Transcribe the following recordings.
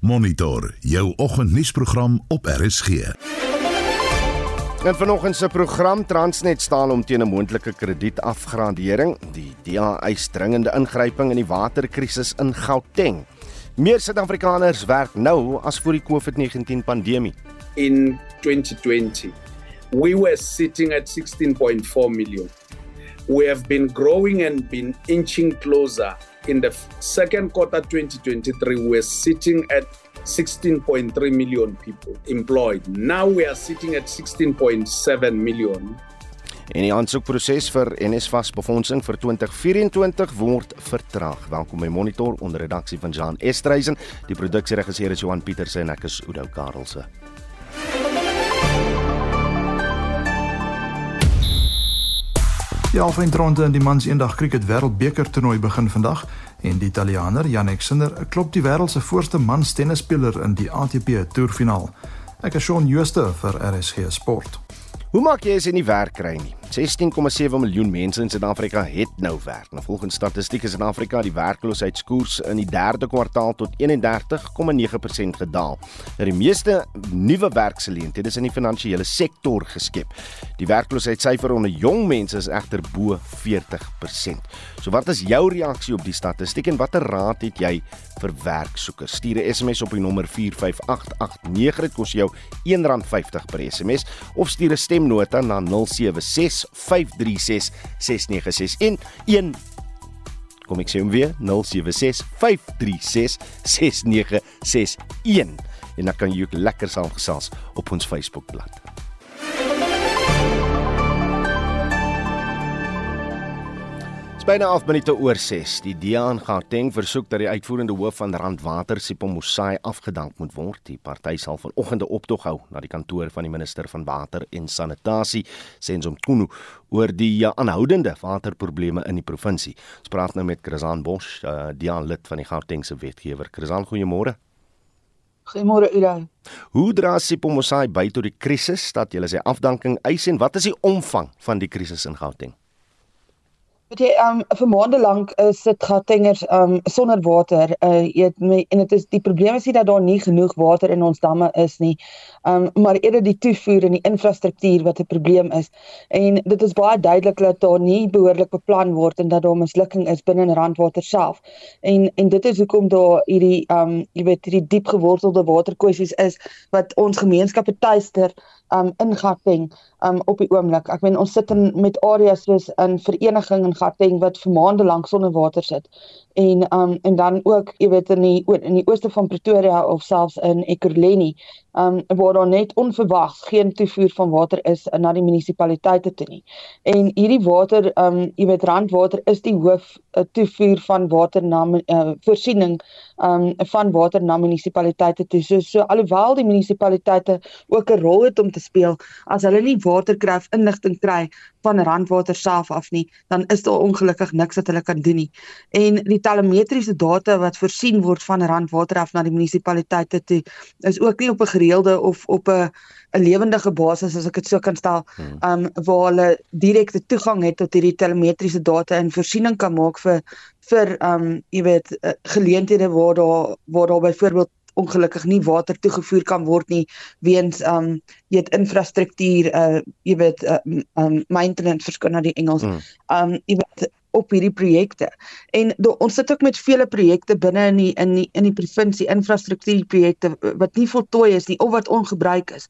Monitor jou oggendnuusprogram op RSG. En vanoggend se program Transnet staan om teen 'n moontlike kredietafgradering. Die DA eis dringende ingryping in die waterkrisis in Gauteng. Meer Suid-Afrikaners werk nou as voor die COVID-19 pandemie. In 2020, we were sitting at 16.4 million. We have been growing and been inching closer in the second quarter 2023 we're sitting at 16.3 million people employed. Now we are sitting at 16.7 million. En die aansoekproses vir NSFAS befondsing vir 2024 word vertraag. Welkom by Monitor onder redaksie van Jan Estreisen. Die produksieregisseur is Johan Pieterse en ek is Udo Karelse. Die halfeindronde in die mans eendag cricket wêreldbeker toernooi begin vandag en die Italianer Jannik Sinner klop die wêreld se voorste mans tennisspeler in die ATP toerfinaal. Ek is Shaun Schuster vir RSG Sport. Hoe maak jy as jy nie werk kry nie? 16,7 miljoen mense in Suid-Afrika het nou werk. Nou volgens statistiek is in Afrika die werkloosheidskoers in die 3de kwartaal tot 31,9% gedaal. Nou die meeste nuwe werksgeleenthede is in die finansiële sektor geskep. Die werkloosheidssyfer onder jong mense is egter bo 40%. So wat is jou reaksie op die statistiek en watter raad het jy vir werksoekers? Stuur 'n SMS op die nommer 45889. Dit kos jou R1.50 per SMS of stuur 'n stemnota na 076 536 6961 1 Kom ek sê hom weer 076 536 6961 en dan kan jy ook lekker saamgesels op ons Facebookblad. Byna 11 minute oor 6. Die DA in Gauteng versoek dat die uitvoerende hoof van Randwater, Sipho Mosai, afgedank moet word. Die party sal vanoggend 'n optog hou na die kantoor van die minister van Water en Sanitasie, Senzo Mkhunu, oor die aanhoudende waterprobleme in die provinsie. Ons praat nou met Krizan Bosch, uh, DA lid van die Gautengse wetgewer. Krizan, goeiemôre. Goeiemôre Ida. Hoe dra Sipho Mosai by tot die krisis dat jy sy afdanking eis en wat is die omvang van die krisis in Gauteng? Weet jy, um vir maande lank is dit Gautengers um sonder water. Uh jy weet en dit is die probleem is nie dat daar nie genoeg water in ons damme is nie. Um maar eerder die toevoer en die infrastruktuur wat 'n probleem is. En dit is baie duidelik dat daar nie behoorlik beplan word en dat daar mislukking is binne in Randwater self. En en dit is hoekom daar hierdie um jy weet hierdie diep gewortelde waterkwessies is wat ons gemeenskappe tuister um in Gauteng um op die oomblik. Ek meen ons sit in met areas soos in vereniging in Gauteng wat vir maande lank sonder water sit. En um en dan ook, jy weet in die in die ooste van Pretoria of selfs in Ekurhuleni, um waar daar net onverwags geen toevoer van water is na die munisipaliteite toe nie. En hierdie water um jy weet randwater is die hoof uh, toevoer van water na uh, voorsiening um van water na munisipaliteite toe. So, so alhoewel die munisipaliteite ook 'n rol het om te speel as hulle nie waterkrag inligting kry van randwater self af nie, dan is daar ongelukkig niks wat hulle kan doen nie. En die telemetriese data wat voorsien word van randwater af na die munisipaliteite toe is ook nie op 'n gereelde of op 'n 'n lewendige basis as ek dit so kan stel, hmm. um waar hulle direkte toegang het tot hierdie telemetriese data en voorsiening kan maak vir vir um jy weet uh, geleenthede waar daar waar daar byvoorbeeld ongelukkig nie water toegevoer kan word nie weens um jy weet infrastruktuur uh jy weet uh, um maintenance verskyn na die Engels. Mm. Um jy weet op hierdie projekte. En do, ons sit ook met vele projekte binne in die in die in die provinsie infrastruktuurprojekte wat nie voltooi is nie of wat ongebruik is.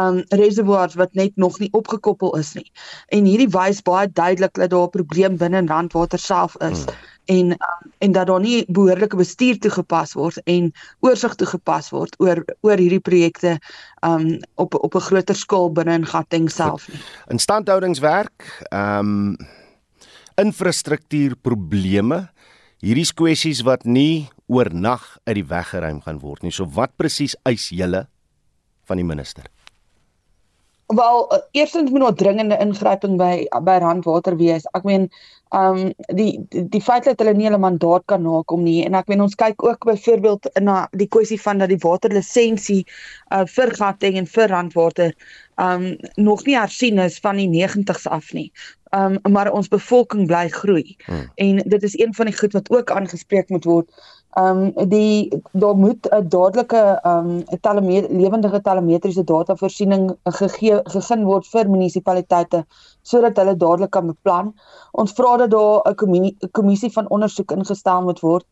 Um reservoirs wat net nog nie opgekoppel is nie. En hierdie wys baie duidelik dat daar 'n probleem binne in Randwater self is. Mm en um, en dat daar nie behoorlike bestuur toegepas word en oorsig toegepas word oor oor hierdie projekte um op op 'n groter skaal binne in Gauteng self nie. Instandhoudingswerk, um infrastruktuurprobleme, hierdie kwessies wat nie oornag uit die weg geruim gaan word nie. So wat presies eis julle van die minister? Wel, eerstens moet daar dringende ingryping by by Randwater wees. Ek meen, ehm um, die, die die feit dat hulle nie hulle mandaat kan nakom nie en ek meen ons kyk ook byvoorbeeld na die kwessie van dat die waterlisensie uh vir Gauteng en vir Randwater ehm um, nog nie hersien is van die 90s af nie. Ehm um, maar ons bevolking bly groei. Hmm. En dit is een van die goed wat ook aangespreek moet word Ehm um, die daar moet 'n dadelike ehm um, telemeter lewendige telemetriese data voorsiening gegee gegee word vir munisipaliteite sodat hulle dadelik kan beplan. Ons vra dat daar 'n kommissie van ondersoek ingestel moet word,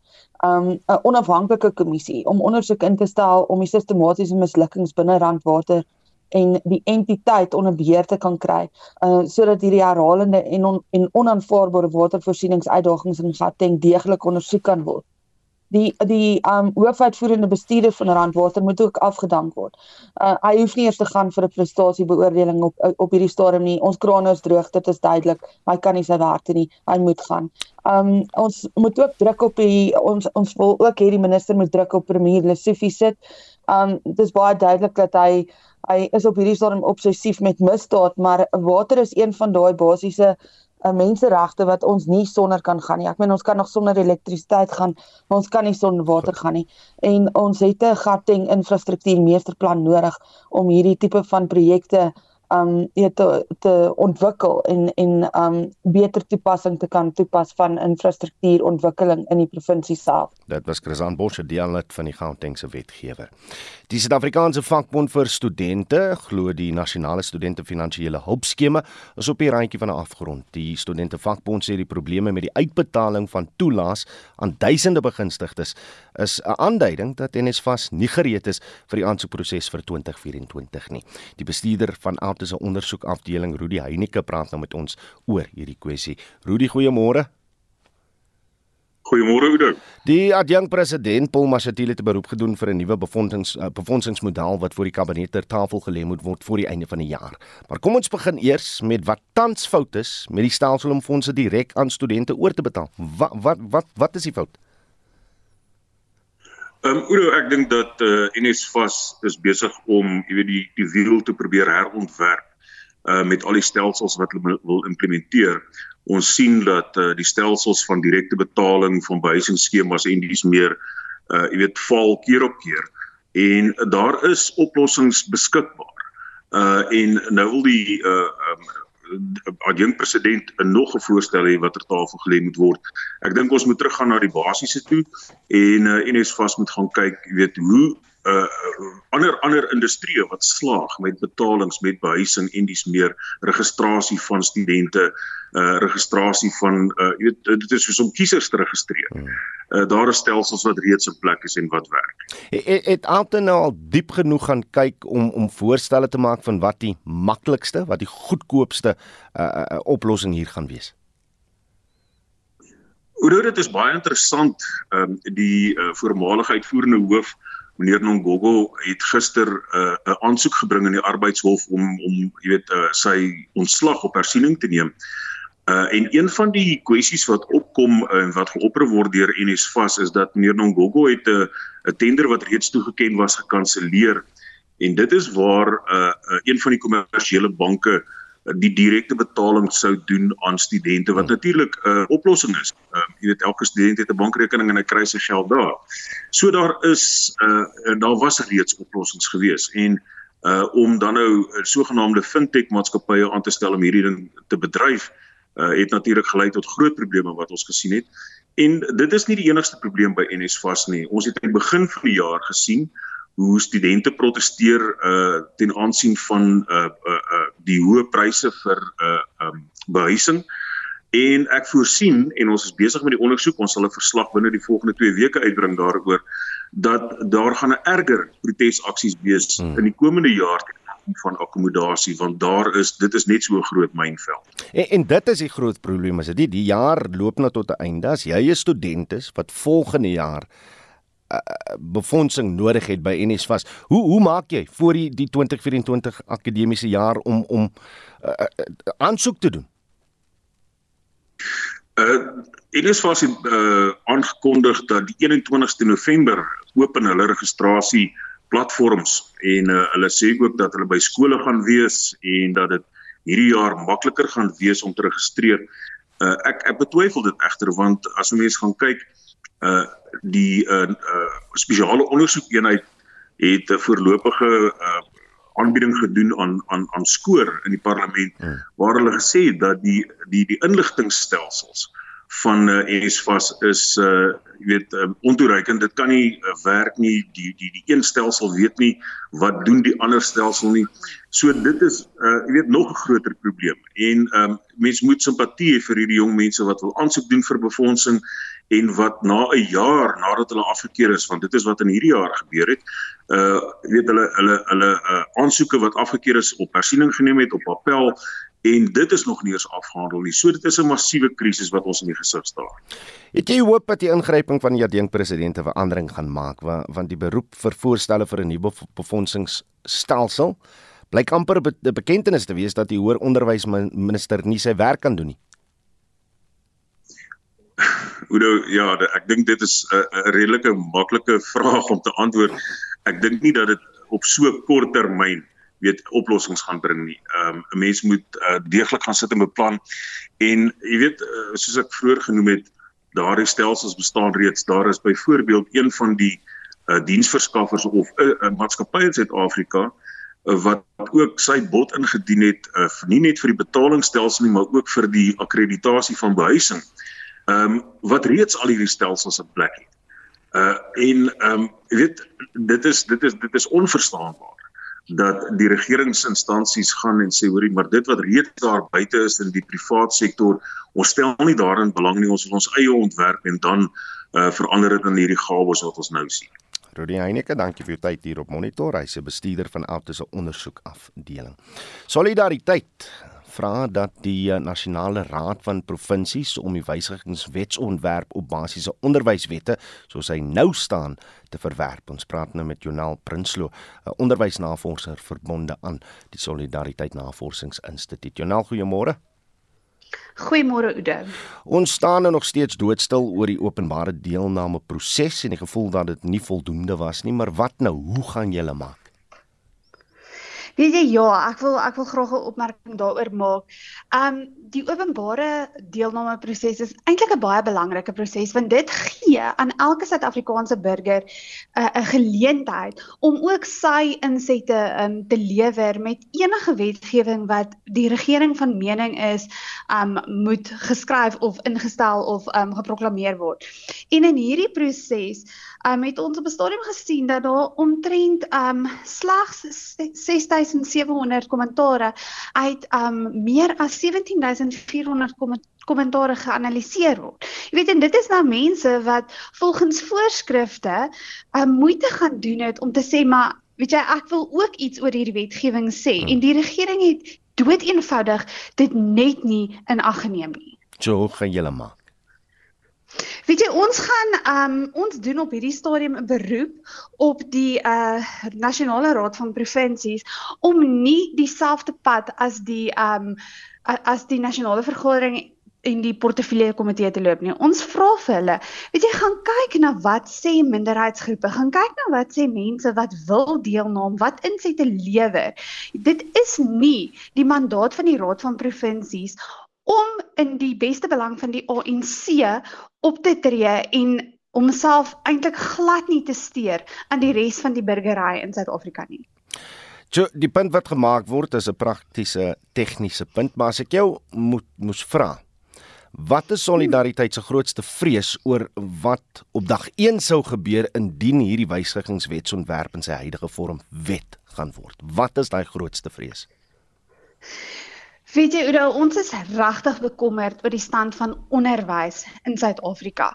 ehm um, 'n onafhanklike kommissie om ondersoek in te stel om die sistematiese mislukkings binne Randwater en die entiteit onder beheer te kan kry uh sodat hierdie herhalende en on, en onaanvaarbare watervoorsieningsuitdagings in Gauteng deeglik ondersoek kan word. Die die um hoofuitvoerende bestuurder van Randwater moet ook afgedank word. Uh hy hoef nie eers te gaan vir 'n prestasiebeoordeling op op hierdie stadium nie. Ons krane is droog, dit is duidelik. Hy kan nie sy werk doen nie. Hy moet gaan. Um ons moet ook druk op die ons ons wil ook hê die minister moet druk op premier Lesofie sit. Um dit is baie duidelik dat hy hy is op hierdie stadium obsessief met misdaad, maar water is een van daai basiese uh, menseregte wat ons nie sonder kan gaan nie. Ek meen ons kan nog sonder elektrisiteit gaan, maar ons kan nie sonder water gaan nie. En ons het 'n Gauteng infrastruktuur meesterplan nodig om hierdie tipe van projekte um ja te te ontwikkel en en um beter toepassing te kan toepas van infrastruktuurontwikkeling in die provinsie self. Dit was Chrisan Bosche deel van die Gautengse wetgewer. Die Suid-Afrikaanse Vakbond vir Studente glo die nasionale studente finansiële hulpskema is op die randjie van 'n afgrond. Die studente vakbond sê die probleme met die uitbetaling van toelaas aan duisende begunstigdes is 'n aanduiding dat NSFAS nie gereed is vir die aansoekproses vir 2024 nie. Die bestuurder van Dis 'n ondersoekafdeling Rudi Heineke praat nou met ons oor hierdie kwessie. Rudi, goeiemôre. Goeiemôre Oudo. Die adjunkt president Paul Mashatile het 'n beroep gedoen vir 'n nuwe befondings uh, befondsingsmodel wat voor die kabinet ter tafel gelê moet word voor die einde van die jaar. Maar kom ons begin eers met wat tans fout is met die stelsel om fondse direk aan studente oor te betaal. Wat wat wat wat is die fout? Ehm um, Udo, ek dink dat uh, eh, NSFAS is besig om, jy weet, die die wiel te probeer herontwerp uh met al die stelsels wat hulle wil implementeer. Ons sien dat uh die stelsels van direkte betaling van behuisingsskemas en dis meer uh jy weet val keer op keer en uh, daar is oplossings beskikbaar. Uh en nou wil die uh um, adjunkt president 'n nog 'n voorstel hê wat ter tafel gelê moet word. Ek dink ons moet teruggaan na die basiese toe en uh, NS vas moet gaan kyk, weet, hoe uh ander ander industrieë wat slaag met betalings met behuising en dis meer registrasie van studente uh registrasie van uh jy weet dit is soos om kiesers te registreer. Uh daar is stelsels wat reeds in plek is en wat werk. Het, het Alton nou al diep genoeg gaan kyk om om voorstelle te maak van wat die maklikste, wat die goedkoopste uh, uh oplossing hier gaan wees? Oor dit is baie interessant um die uh, voormalige uitvoerende hoof meneer Nongogo het gister 'n uh, 'n aansoek gebring in die arbeidshof om om jy weet uh, sy ontslag op hersiening te neem. Uh en een van die kwessies wat opkom en uh, wat geopper word deur NSFAS is dat meneer Nongogo het 'n uh, 'n tender wat reeds toegeken was gekanselleer en dit is waar 'n uh, uh, een van die kommersiële banke uh, die direkte betaling sou doen aan studente wat hmm. natuurlik 'n uh, oplossing is. Ehm uh, jy weet elke student het 'n bankrekening en hy kry sy geld daar. So daar is uh, daar was reeds oplossings gewees en uh om dan nou sogenaamde fintech maatskappye aan te stel om hierdie ding te bedryf uh het natuurlik gelei tot groot probleme wat ons gesien het. En dit is nie die enigste probleem by NSFAS nie. Ons het aan die begin van die jaar gesien hoe studente proteseer uh ten aansien van uh uh, uh die hoë pryse vir uh um behuising en ek voorsien en ons is besig met die ondersoek ons sal 'n verslag binne die volgende 2 weke uitbring daaroor dat daar gaan 'n erger protesaksies wees hmm. in die komende jaar van akkommodasie want daar is dit is net so 'n groot mynveld. En, en dit is die groot probleem is dit die jaar loop nou tot 'n einde as jy 'n student is wat volgende jaar uh, befondsing nodig het by NSFAS. Hoe hoe maak jy voor die die 2024 akademiese jaar om om uh, uh, aansoek te doen? Uh NSFAS het uh, aangekondig dat die 21ste November open hulle registrasie platforms en uh, hulle sê ook dat hulle by skole gaan wees en dat dit hierdie jaar makliker gaan wees om te registreer. Uh, ek ek betwyfel dit egter want as mense gaan kyk uh die uh, uh spesiale ondersoekeenheid het 'n voorlopige uh aanbieding gedoen aan aan aan skoor in die parlement hmm. waar hulle gesê het dat die die die inligtingstelsels van uh, NSFAS is uh jy weet uh, ontoereikend. Dit kan nie uh, werk nie. Die die die een stelsel weet nie wat doen die ander stelsel nie. So dit is uh jy weet nog 'n groter probleem. En um mense moet simpatie hê vir hierdie jong mense wat wil aansoek doen vir befondsing en wat na 'n jaar nadat hulle afgekeur is want dit is wat in hierdie jaar gebeur het uh weet hulle hulle hulle uh, aansoeke wat afgekeur is op hersiening geneem het op appel en dit is nog nie eens afgehandel nie. So dit is 'n massiewe krisis wat ons in die gesig staar. Het jy hoop dat die ingryping van die adjunk president 'n verandering gaan maak want die beroep vir voorstelle vir 'n nuwe befondsingsstelsel blyk amper 'n be bekentenis te wees dat die hoër onderwysminister nie sy werk kan doen nie. Oudo, ja, ek dink dit is 'n redelike maklike vraag om te antwoord. Ek dink nie dat dit op so kort termyn weet oplossings gaan bring nie. Ehm um, 'n mens moet uh, deeglik gaan sit en beplan en jy weet uh, soos ek vroeër genoem het, daardie stelsels bestaan reeds. Daar is byvoorbeeld een van die uh, diensverskaffers of 'n uh, uh, maatskappy in Suid-Afrika uh, wat ook sy bod ingedien het uh, nie net vir die betalingsstelsel nie, maar ook vir die akkreditasie van behuising. Ehm um, wat reeds al hierdie stelsels in plek het. Uh en ehm um, jy weet dit is dit is dit is onverstaanbaar dat die regeringsinstansies gaan en sê hoorie maar dit wat reeds daar buite is in die privaat sektor ons stel nie daarin belang nie ons wil ons eie ontwerp en dan uh, verander dit in hierdie gawes wat ons nou sien. Rudy Heineke, dankie vir jou tyd hier op Monitor. Hy's 'n bestuurder van Altus se ondersoek afdeling. Solidariteit vra dat die eh, nasionale raad van provinsies om die wysigingswetsontwerp op basiese onderwyswette soos hy nou staan te verwerp. Ons praat nou met Jonel Prinsloo, 'n onderwysnavorser verbonde aan die Solidariteit Navorsingsinstituut. Jonel, goeiemôre. Goeiemôre Oude. Ons staan nou nog steeds doodstil oor die openbare deelname proses en die gevoel dat dit nie voldoende was nie, maar wat nou? Hoe gaan julle maak? Weet jy ja, ek wil ek wil graag 'n opmerking daaroor maak. Um die openbare deelname proses is eintlik 'n baie belangrike proses want dit gee aan elke Suid-Afrikaanse burger 'n uh, 'n geleentheid om ook sy insette um te lewer met enige wetgewing wat die regering van mening is um moet geskryf of ingestel of um geproklaameer word. En in hierdie proses um het ons op 'n stadium gesien dat daar omtrent um slegs 6700 kommentare uit um meer as 17400 kommentare geanaliseer word. Jy weet en dit is nou mense wat volgens voorskrifte um moeite gaan doen het om te sê maar weet jy ek wil ook iets oor hierdie wetgewing sê hmm. en die regering het dood eenvoudig dit net nie in ag geneem nie. So gaan julle maak. Weet jy ons gaan um ons doen op hierdie stadium 'n beroep op die uh nasionale raad van provinsies om nie dieselfde pad as die um as die nasionale vergadering in die portefeulje komitee te loop nie. Ons vra vir hulle, weet jy, gaan kyk na wat sê minderheidsgroepe, gaan kyk na wat sê mense wat wil deelneem, wat insette lewer. Dit is nie die mandaat van die Raad van Provinsies om in die beste belang van die ANC op te tree en homself eintlik glad nie te steur aan die res van die burgery in Suid-Afrika nie. So die punt wat gemaak word is 'n praktiese tegniese punt, maar as ek jou moet moes vra, wat is solidariteit se grootste vrees oor wat op dag 1 sou gebeur indien hierdie wysigingswetsontwerp in sy huidige vorm wet gaan word? Wat is daai grootste vrees? Weet jy, Oudo, ons is regtig bekommerd oor die stand van onderwys in Suid-Afrika.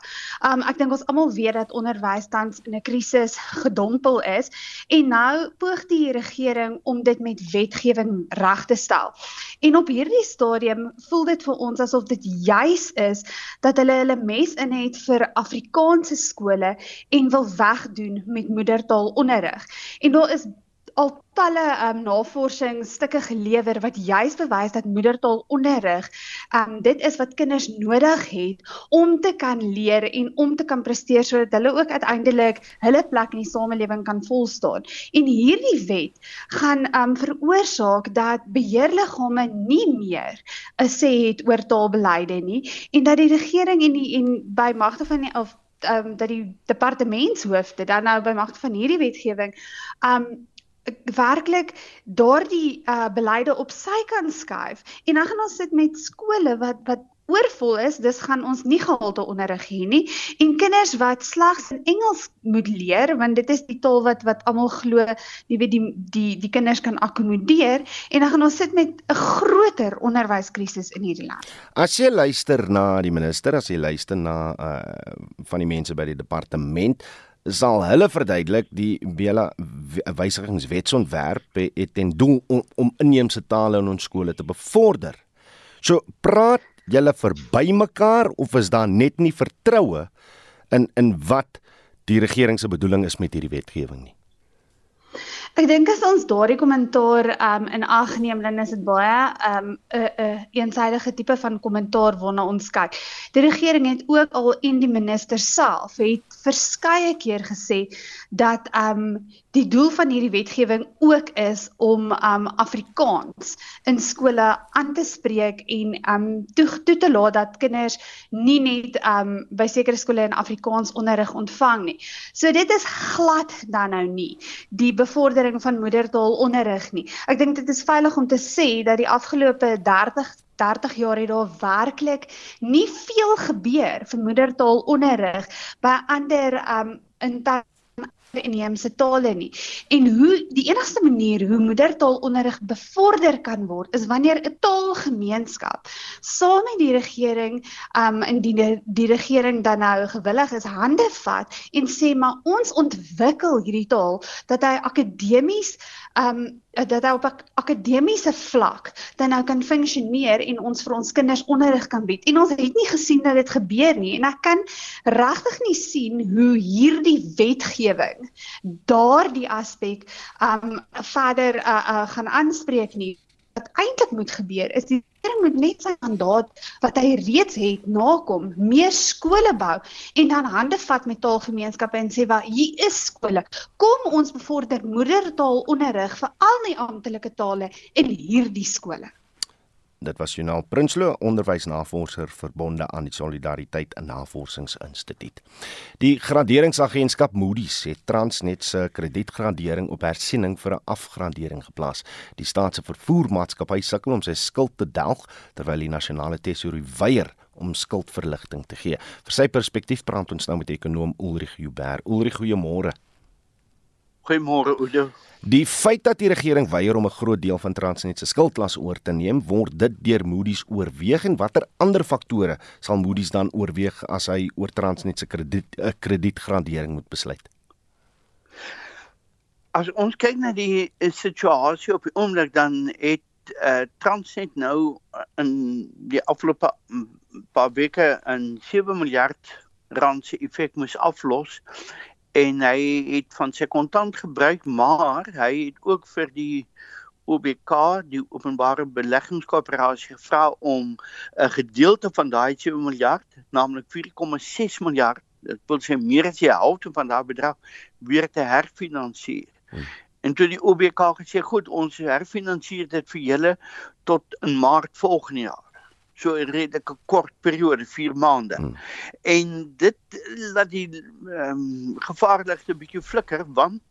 Um ek dink ons almal weet dat onderwys tans in 'n krisis gedompel is en nou poog die regering om dit met wetgewing reg te stel. En op hierdie stadium voel dit vir ons asof dit juis is dat hulle hulle mes in het vir Afrikaanse skole en wil wegdoen met moedertaalonderrig. En daar is al talle um, navorsingsstukke gelewer wat juis bewys dat moedertaalonderrig um dit is wat kinders nodig het om te kan leer en om te kan presteer sodat hulle ook uiteindelik hulle plek in die samelewing kan volstaan. En hierdie wet gaan um veroorsaak dat beheerliggame nie meer 'n sê het oor taalbeleide nie en dat die regering en die en by magte van die of um dat die departementshoofde dan nou by magte van hierdie wetgewing um werklik daardie uh beleide op sy kan skuif. En dan gaan ons sit met skole wat wat oorvol is, dis gaan ons nie gehalte onderrig hê nie. En kinders wat slegs in Engels moet leer want dit is die taal wat wat almal glo jy weet die die die kinders kan akkommodeer. En dan gaan ons sit met 'n groter onderwyskrisis in hierdie land. As jy luister na die minister, as jy luister na uh van die mense by die departement sal hulle verduidelik die Bela wysigingswetsontwerp het ten doel om, om inheemse tale in ons skole te bevorder. So praat julle verby mekaar of is daar net nie vertroue in in wat die regering se bedoeling is met hierdie wetgewing nie? Ek dink as ons daardie kommentaar um in ag neem dan is dit baie um 'n 'n een, eensidedige tipe van kommentaar waarna ons kyk. Die regering het ook al en die minister self het verskeie keer gesê dat um die doel van hierdie wetgewing ook is om um Afrikaans in skole aan te spreek en um toe toe te laat dat kinders nie net um by sekere skole in Afrikaans onderrig ontvang nie. So dit is glad dan nou nie die bevorder vordering van moedertaal onderrig nie. Ek dink dit is veilig om te sê dat die afgelope 30 30 jaar het daar werklik nie veel gebeur vir moedertaal onderrig by ander um in inheemse tale nie. En hoe die enigste manier hoe moedertaalonderrig bevorder kan word is wanneer 'n taalgemeenskap saam met die regering um in die die regering dan nou gewillig is hande vat en sê maar ons ontwikkel hierdie taal dat hy akademies um dat hy op akademiese vlak dan nou kan funksioneer en ons vir ons kinders onderrig kan bied. En ons het nie gesien dat dit gebeur nie en ek kan regtig nie sien hoe hierdie wetgewing daardie aspek um verder uh, uh, gaan aanspreek nie wat eintlik moet gebeur is die regering moet net sy mandaat wat hy reeds het nakom, meer skole bou en dan hande vat met taalgemeenskappe en sê wat hier is skole. Kom ons bevorder moedertaalonderrig vir al die amptelike tale in hierdie skole. Dit was Jonaal Prinsloo, onderwysnavorser verbonde aan die Solidariteit Navorsingsinstituut. Die graderingsagentskap Moody's het Transnet se kredietgradering op hersiening vir 'n afgradering geplaas. Die staatse vervoermaatskappy sukkel om sy skuld te delg terwyl die nasionale tesourie weier om skuldverligting te gee. Vir sy perspektief praat ons nou met ekonom Ulrich Huber. Ulrich, goeiemôre. Goeiemôre Oudo. Die feit dat die regering weier om 'n groot deel van Transnet se skuldlas oor te neem, word dit deur Moody's oorweeg en watter ander faktore sal Moody's dan oorweeg as hy oor Transnet se krediet 'n kredietgradering moet besluit? As ons kyk na die situasie op die oomblik dan het uh, Transnet nou in die afgelope paar weke 'n 7 miljard rand se effek moes aflos en hy het van sy kontant gebruik maar hy het ook vir die OBK die openbare beleggingskoöperasie gevra om 'n gedeelte van daai 7 miljard naamlik 4,6 miljard dit wil sê meer as die helfte van daardie bedrag weer te herfinansier hmm. en toe die OBK gesê goed ons herfinansier dit vir julle tot in maart volgende jaar so 'n redelike kort periode 4 maande. Hmm. En dit laat die ehm um, gevaarlikste bietjie flikker want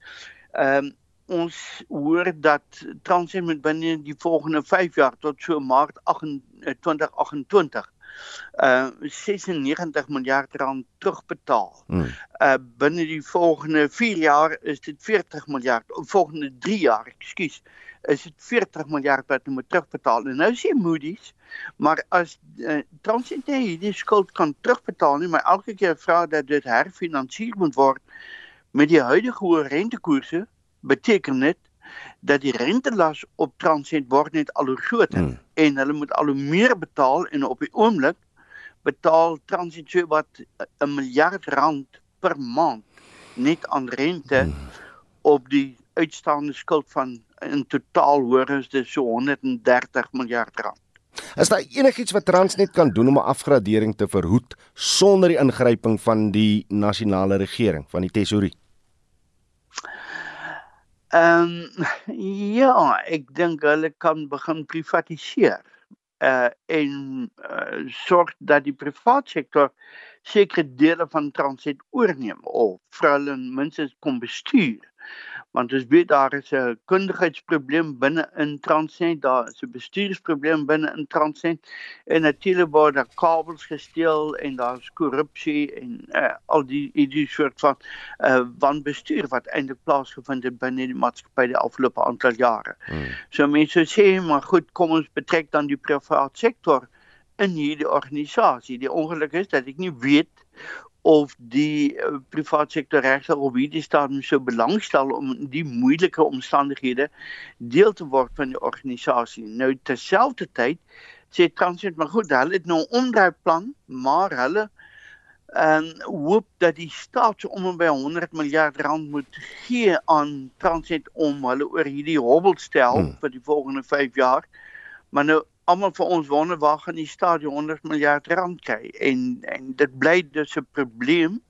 ehm um, ons hoor dat Transnet met binne die volgende 5 jaar tot so Maart 2028 uh 96 miljard rand terugbetaal. Hmm. Uh binne die volgende 4 jaar is dit 40 miljard, volgende 3 jaar, ekskuus, is dit 40 miljard wat moet terugbetaal. En nou sê Moody's, maar as uh, Transnet hierdie skuld kan terugbetaal nie, maar elke keer vra dat dit herfinansier moet word met die huidige hoë rentekoerse, beteken dit dat die rentelas op Transnet word net al hoe groter hmm. en hulle moet al hoe meer betaal en op die oomblik betaal Transnet so wat 'n miljard rand per maand net aan rente hmm. op die uitstaande skuld van in totaal hoor is dit so 130 miljard rand. Is daar enigiets wat Transnet kan doen om 'n afgradering te verhoed sonder die ingryping van die nasionale regering van die tesourie? Ehm um, ja, ek dink hulle kan begin privatiseer. Uh en uh, sorg dat die private sektor sekere dele van Transnet oorneem of vir hulle minstens kom bestuur want ons weet daar is 'n kundigheidsprobleem binne in Transnet, daar is 'n bestuursprobleem binne in Transnet en natuurlik word daar kabels gesteel en daar's korrupsie en uh, al die die soort van uh, wanbestuur wat eintlik plaasgevind het binne die maatskappy die afgelope aantal jare. Hmm. So mense sê maar goed, kom ons betrek dan die private sektor in hierdie organisasie. Die ongeluk is dat ek nie weet of die uh, private sektor regtig op hierdie stadium so belangstel om die moeilike omstandighede deel te word van die organisasie. Nou terselfdertyd sê Transnet maar goed, hulle het nou 'n omdraaiplan, maar hulle en hoop dat die staat so om en by 100 miljard rand moet gee aan Transnet om hulle oor hierdie hobbel stel hmm. vir die volgende 5 jaar. Maar nou almal vir ons wonder waar gaan die stadion 100 miljard rand kry? En en dit bly dus 'n probleem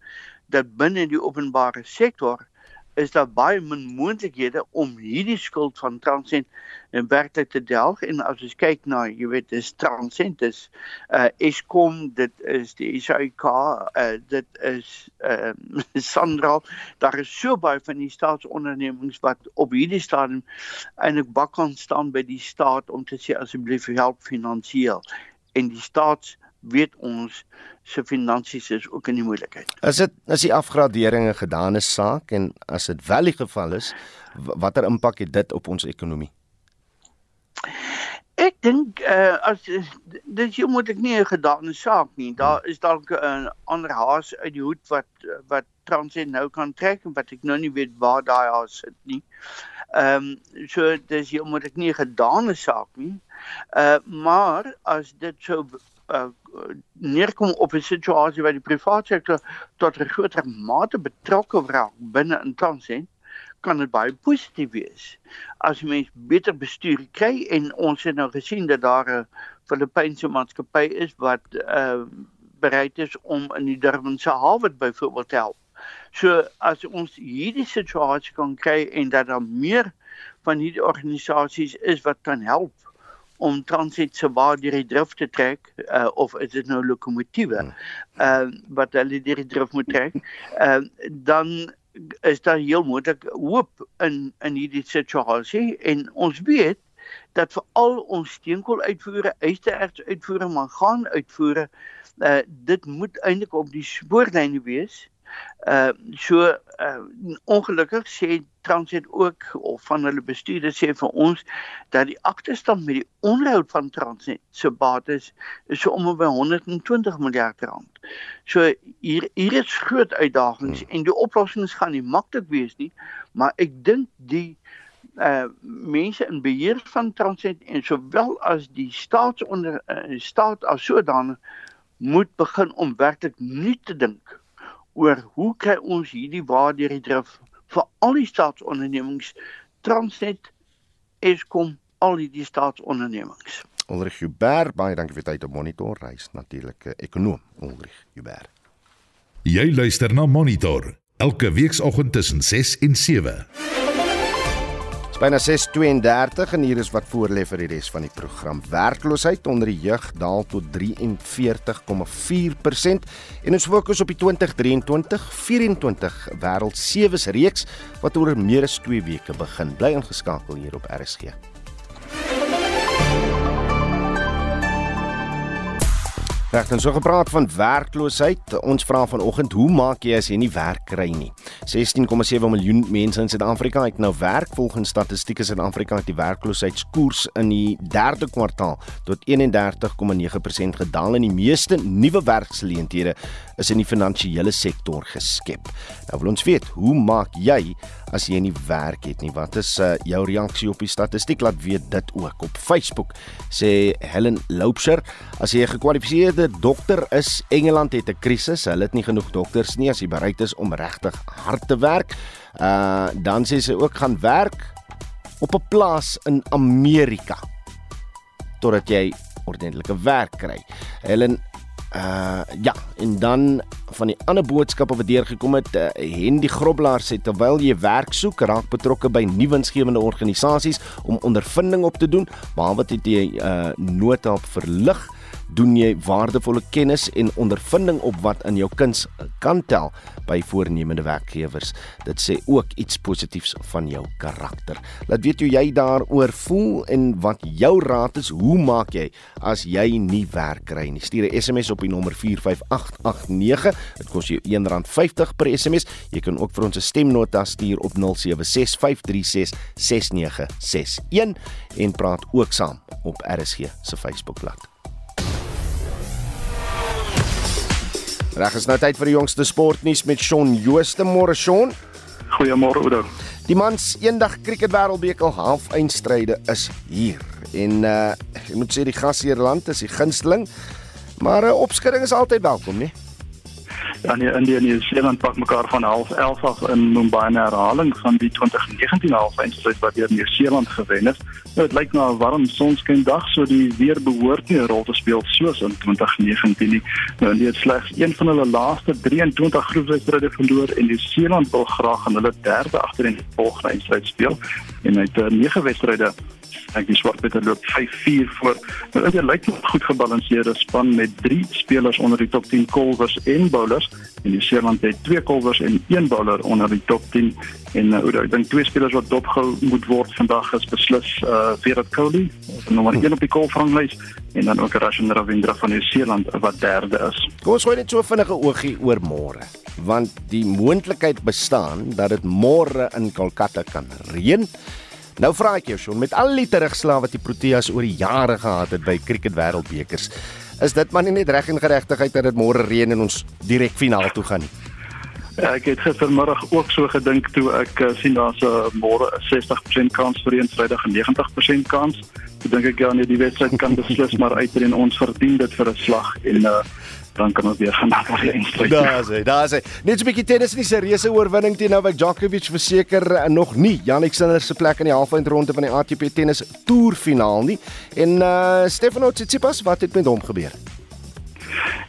dat binne die openbare sektor is daar baie min moontlikhede om hierdie skuld van Transnet in werklik te delg. En as ons kyk na jy weet dis Transnet is uh Eskom dit is die SAIK uh dit is uh Sandra. Daar is so baie van die staatsondernemings wat op hierdie stadium eintlik bak kan staan by die staat om te sê asseblief help finansiëel en die staats weet ons se finansies is ook in die moeilikheid. Is dit is die afgradering 'n gedane saak en as dit wel die geval is, watter impak het dit op ons ekonomie? Ek dink uh, as dit jy moet ek nie 'n gedane saak nie. Daar is dalk 'n ander haas uit die hoed wat wat Transnet nou kan trek en wat ek nou nie weet waar daai haas sit nie. Ehm um, so dis jy moet ek nie 'n gedane saak nie. Uh maar as dit so uh, neerkom op 'n situasie waar die private sektor tot 'n groter mate betrokke raak binne 'n Transnet, kan dit baie positief wees. As mens beter bestuur kry en ons het nou gesien dat daar 'n Filippynse maatskappy is wat uh, bereid is om in die Durbanse hawe byvoorbeeld te help. So as ons hierdie situasie kan kry en dat daar meer van hierdie organisasies is wat kan help om transit se waar deur die drif te trek uh, of is dit nou lokomotiewe hmm. uh, wat hulle deur die drif moet trek uh, dan is daar heel moontlik hoop in in hierdie situasie en ons weet dat vir al ons steenkool uitvoere, ystererts uitvoere, mangaan uitvoere, uh, dit moet eintlik op die spoorlyne wees Uh so uh ongelukkig sê Transnet ook of van hulle bestuurders sê vir ons dat die agterstand met die onderhoud van Transnet se bates is so om by 120 miljard rand. So hier hier is groot uitdagings hmm. en die oplossings gaan nie maklik wees nie, maar ek dink die uh mense in beheer van Transnet en sowel as die staatsonder uh, staat as sodanig moet begin om werklik nuut te dink oor hoe kry ons hierdie waardeur die drif vir al die staatsondernemings Transnet Eskom al die staatsondernemings. Ulrich Huber, baie dankie vir tyd op monitor reis natuurlike ekonom Ulrich Huber. Jy luister na Monitor elke weekoggend tussen 6 en 7. Byna 6:32 en hier is wat voorlê vir die res van die program. Werkloosheid onder die jeug daal tot 43,4% en ons fokus op die 2023-24 wêreld sewes reeks wat oor meer as 2 weke begin. Bly ingeskakel hier op RSG. Reg, dan so gepraat van werkloosheid. Ons vra vanoggend, hoe maak jy as jy nie werk kry nie? 16,7 miljoen mense in Suid-Afrika het nou werk volgens statistieke Suid-Afrika het die werkloosheidskoers in die 3de kwartaal tot 31,9% gedaal en die meeste nuwe werksgeleenthede is in die finansiële sektor geskep. Nou wil ons weet, hoe maak jy as jy nie werk het nie? Wat is uh, jou reaksie op die statistiek? Laat weet dit ook op Facebook. Sê Helen Loupser, as jy 'n gekwalifiseerde dokter is, Engeland het 'n krisis. Hulle het nie genoeg dokters nie as jy bereid is om regtig hard te werk. Uh dan sê sy ook gaan werk op 'n plaas in Amerika totdat jy ordentlike werk kry. Helen uh ja, en dan van die ander boodskappe wat deurgekom het, uh, Hendy Groblaar sê terwyl jy werk soek, raak betrokke by nuwensgewende organisasies om ondervinding op te doen, behalwe dit jy uh nota op verlig doen jy waardevolle kennis en ondervinding op wat in jou kuns kan tel by voornemende werkgewers. Dit sê ook iets positiefs van jou karakter. Laat weet hoe jy daaroor voel en wat jou raad is. Hoe maak jy as jy nie werk kry nie? Stuur 'n SMS op die nommer 45889. Dit kos jou R1.50 per SMS. Jy kan ook vir ons 'n stemnota stuur op 0765366961 en praat ook saam op RSG se Facebookblad. Reg is nou tyd vir die jongste sportnuus met Shaun Jooste môre Shaun. Goeiemôre Oudo. Die mans eendag cricket wêreldbeker halfeindstryde is hier. En uh ek moet sê die gasheerland is die gunsteling. Maar 'n uh, opskudding is altyd welkom, nee dan die Indië en New Zealand pak mekaar van half 11 af in Mumbai 'n herhaling van die 2019 halfeindstryd wat deur New Zealand gewen is. Nou, dit lyk na 'n warm sonskyn dag, so die weer behoort nie 'n rol te speel soos in 2019 nie. Nou, hulle het slegs een van hulle laaste 23 groepswedstryde verloor en New Zealand wil graag aan hulle derde agtereenvolgende eindstryd speel en uit 9 wedstryde ek die swartbeter loop 5-4 voor. Nou dit lyk nog goed gebalanseerde span met 3 spelers onder die top 10 kolwers en bowlers en die Seeland het 2 kolwers en 1 bowler onder die top 10 en uh, ek dink twee spelers wat dopgehou moet word vandag is beslis uh Virat Kohli, nommer 1 op die kolfranglys en dan ook Rachin Ravindra van Nieu-Seeland wat derde is. Kom ons gooi net so vinnige oogie oor môre want die moontlikheid bestaan dat dit môre in Kolkata kan reën. Nou vra ek jou Shaun, met al die terugslae wat die Proteas oor die jare gehad het by cricket wêreldbekers, is dit maar nie net reg en geregtigheid dat dit môre reën en ons direk finaal toe gaan nie. Ja, ek het gistermiddag ook so gedink toe ek uh, sien daar's 'n uh, môre 60% kans vir een Vrydag en 90% kans. Ek dink ek ja nee die wedstryd kan beslis maar uitreën ons verdien dit vir 'n slag en uh, dan kan ons weer gaan na die eindstryd. Daar is hy, daar is hy. Net so 'n bietjie tennis nie se reuse oorwinning teen Novak Djokovic verseker uh, nog nie. Jannik Sinner se plek in die halfeindronde van die ATP tennis toerfinaal nie. En uh Stefano Tsitsipas, wat het met hom gebeur?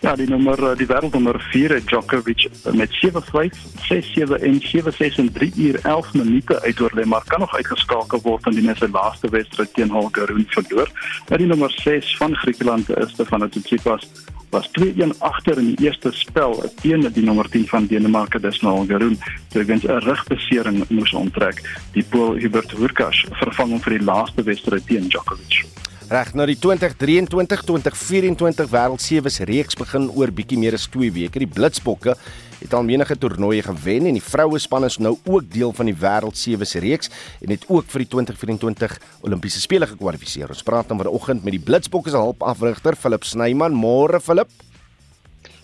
Ja, die nommer eh, die wêreldnommer 4 Djokovic met 7-5, 6-7 en 7-6 in 3 uur 11 minute uitoorlê, maar kan nog uitgeskakel word in die net sy laaste wedstryd teen Holger Rune verloor. Nou die nommer 6 van Griekeland is Stefano Tsitsipas was 2-1 agter in die eerste spel teen die nommer 10 van Denemarke Desmond Garoon terwyl 'n rugbesering moes onttrek. Die Pool Hubert Hurkacz vervang hom vir die laaste wedstryd teen Djokovic. Reg, nou die 2023-2024 Wêreld Sewees reeks begin oor bietjie meer as 2 weke. Die Blitsbokke het al menige toernooie gewen en die vroue span is nou ook deel van die wêreld sewe se reeks en het ook vir die 2024 Olimpiese spele gekwalifiseer. Ons praat dan vanoggend met die Blitsbokke se hulpafrigter Philip Snyman. Môre Philip.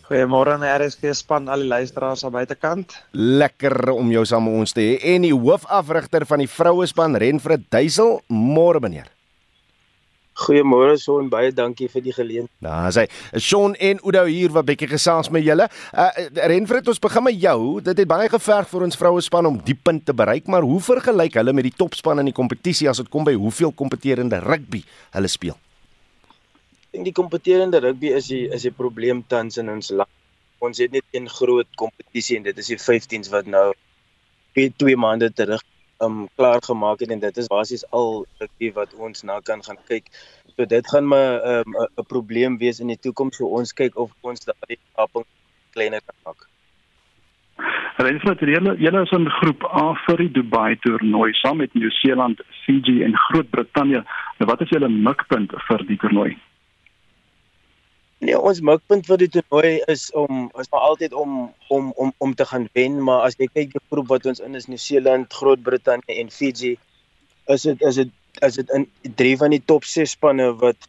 Goeiemôre aan RSG span al die luisteraars aan buitekant. Lekker om jou saam met ons te hê en die hoofafrigter van die vroue span Renfred Duisel. Môre meneer. Goeiemôre Shaun, baie dankie vir die geleentheid. Daar sê Shaun en Oudo hier wat bietjie gesels met julle. Uh Renfred, ons begin met jou. Dit het baie geverg vir ons vroue span om die punt te bereik, maar hoe vergelyk hulle met die topspan in die kompetisie as dit kom by hoeveel kompeterende rugby hulle speel? Ek dink die kompeterende rugby is die is die probleem tans in ons land. Ons het net een groot kompetisie en dit is die 15s wat nou 2 maande terug um klaar gemaak het en dit is basies al wat ons na kan gaan kyk. So dit gaan maar 'n um, probleem wees in die toekoms so ons kyk of ons daardie kaping kleiner kan maak. Renfred, julle julle is in groep A vir die Dubai toernooi saam met Nieu-Seeland, Fiji en Groot-Brittanje. Wat is julle mikpunt vir die toernooi? Nee, ons mikpunt vir die toernooi is om is maar altyd om om om om te gaan wen, maar as jy kyk die groep wat ons in is, Nieu-Seeland, Groot-Brittanje en Fiji, is dit is dit is dit in drie van die top 6 spanne wat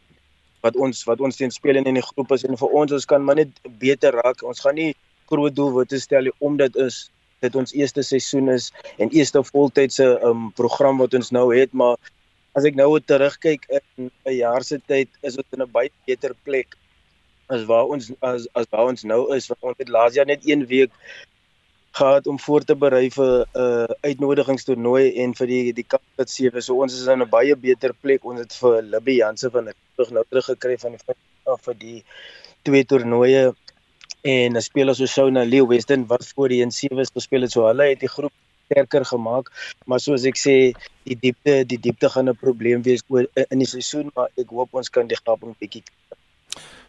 wat ons wat ons teen speel in die groep is en vir ons ons kan maar net beter raak. Ons gaan nie groot doelwitte stel nie omdat is dit ons eerste seisoen is en eerste voltydse um program wat ons nou het, maar as ek nou terugkyk in 'n jaar se tyd is dit in 'n baie beter plek as waar ons as as waar ons nou is want ons het laas jaar net 1 week gehad om voor te berei vir 'n uh, uitnodigingstoernooi en vir die die Kaap sewe. So ons is in 'n baie beter plek. Ons het vir Libby Jansen van terug nou terug gekry van die af vir die twee toernooie. En 'n speler so Shona Leo Weston wat voor die 17 gespeel het. So hulle het die groep sterker gemaak maar soos ek sê die diepte die diepte gaan 'n probleem wees in die seisoen maar ek hoop ons kan die gaping bietjie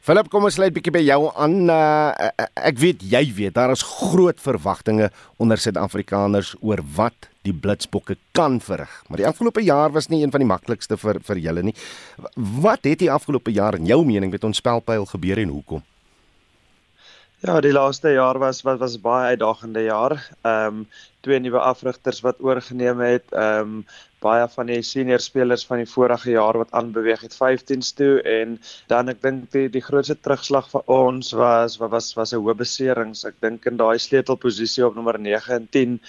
Philip, kom ons sluit bietjie by jou aan. Uh, ek weet jy weet daar is groot verwagtinge onder Suid-Afrikaners oor wat die Blitsbokke kan verrig. Maar die afgelope jaar was nie een van die maklikste vir vir julle nie. Wat het die afgelope jaar in jou mening met ons spelpyl gebeur en hoekom? Ja, die laaste jaar was wat was baie uitdagende jaar. Ehm um, twee nuwe afrigters wat oorgeneem het. Ehm um, baie van die senior spelers van die vorige jaar wat aanbeweeg het 15s toe en dan ek dink die die grootste terugslag vir ons was was was 'n hoë beserings. Ek dink in daai sleutelposisie op nommer 9 en 10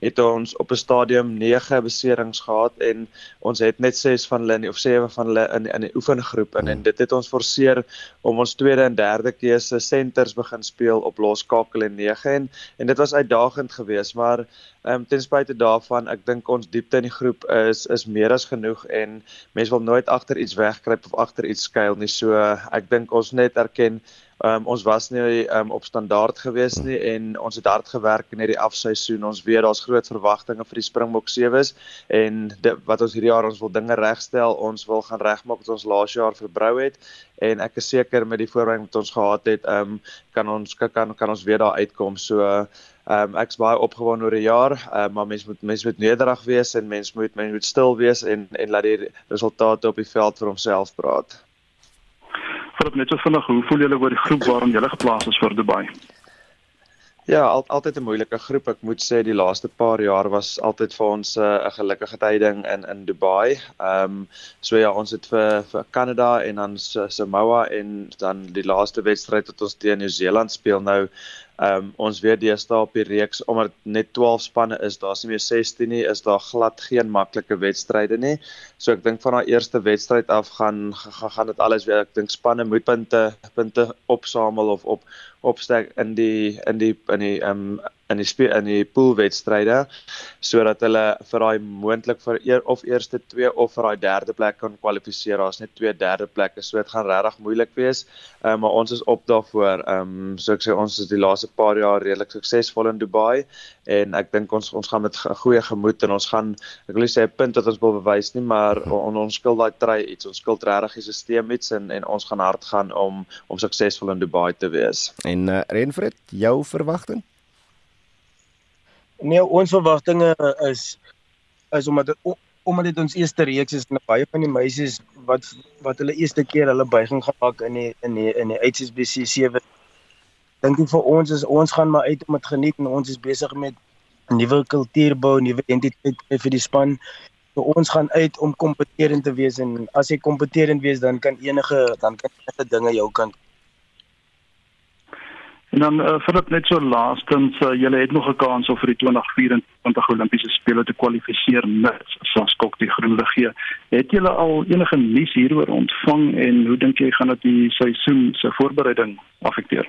het ons op 'n stadium 9 beserings gehad en ons het net 6 van hulle of 7 van hulle in in die oefengroep in. En dit het ons forceer om ons tweede en derde keuse senters begin speel op loskakel en 9 en en dit was uitdagend geweest maar Ehm um, ten spyte daarvan, ek dink ons diepte in die groep is is meer as genoeg en mense wil nooit agter iets wegkruip of agter iets skuil nie. So ek dink ons net erken Um, ons was nie um, op standaard gewees nie en ons het hard gewerk in hierdie afseisoen. Ons weet daar's groot verwagtinge vir die Springbok sewes en dit, wat ons hierdie jaar ons wil dinge regstel. Ons wil gaan regmaak wat ons laas jaar verbrou het en ek is seker met die voorbereiding wat ons gehad het, um, kan ons kan kan ons weer daar uitkom. So Ehm um, ek's baie opgewonde oor die jaar, uh, maar mens moet mens moet nederig wees en mens moet mens moet stil wees en en laat die resultate op die veld vir homself praat. Vir net so vinnig, hoe voel julle oor die groep waarin julle geplaas is vir Dubai? Ja, al, altyd 'n moeilike groep. Ek moet sê die laaste paar jaar was altyd vir ons eh, 'n uh, gelukkige tyding in in Dubai. Ehm um, so ja, ons het vir vir Kanada en dan Samoa en dan die laaste wedstryd wat ons teen Nieu-Seeland speel nou Ehm um, ons weet deesdae op die reeks omdat net 12 spanne is, daar's nie meer 16 nie, is daar glad geen maklike wedstryde nie. So ek dink van daai eerste wedstryd af gaan gaan, gaan dit alles weer. Ek dink spanne moet punte punte opsamel of op opstek in die in die in die um, in die speel in die poolwedstryde sodat hulle vir daai moontlik vir eer, of eerste twee of vir daai derde plek kan kwalifiseer. Daar's net twee derde plekke, so dit gaan regtig moeilik wees. Ehm um, maar ons is op daarvoor. Ehm um, so ek sê ons is die laaste paar jaar redelik suksesvol in Dubai en ek dink ons ons gaan met 'n goeie gemoed en ons gaan ek wil sê 'n punt wat ons wil bewys nie, maar on, ons skuld daai try iets. Ons skuld regtig die stelsel iets en en ons gaan hard gaan om om suksesvol in Dubai te wees. En uh, Renfred, jou verwagting? Nee, ons verwagtinge is is omdat omdat dit ons eerste reeks is en baie van die meisies wat wat hulle eerste keer hulle buiging gemaak in die in die in die HSBC 7 dink ek vir ons is ons gaan maar uit om dit geniet en ons is besig met 'n nuwe kultuur bou, nuwe identiteit vir die span. So ons gaan uit om kompeterend te wees en as jy kompeterend wees dan kan enige dan kan enige dinge jou kant En dan uh, dit net so laastens, uh, julle het nog 'n kans om vir die 2024 Olimpiese spele te kwalifiseer mits as skok die groen lig gee. Het julle al enige nuus hieroor ontvang en hoe dink jy gaan dit die seisoen se voorbereiding afekteer?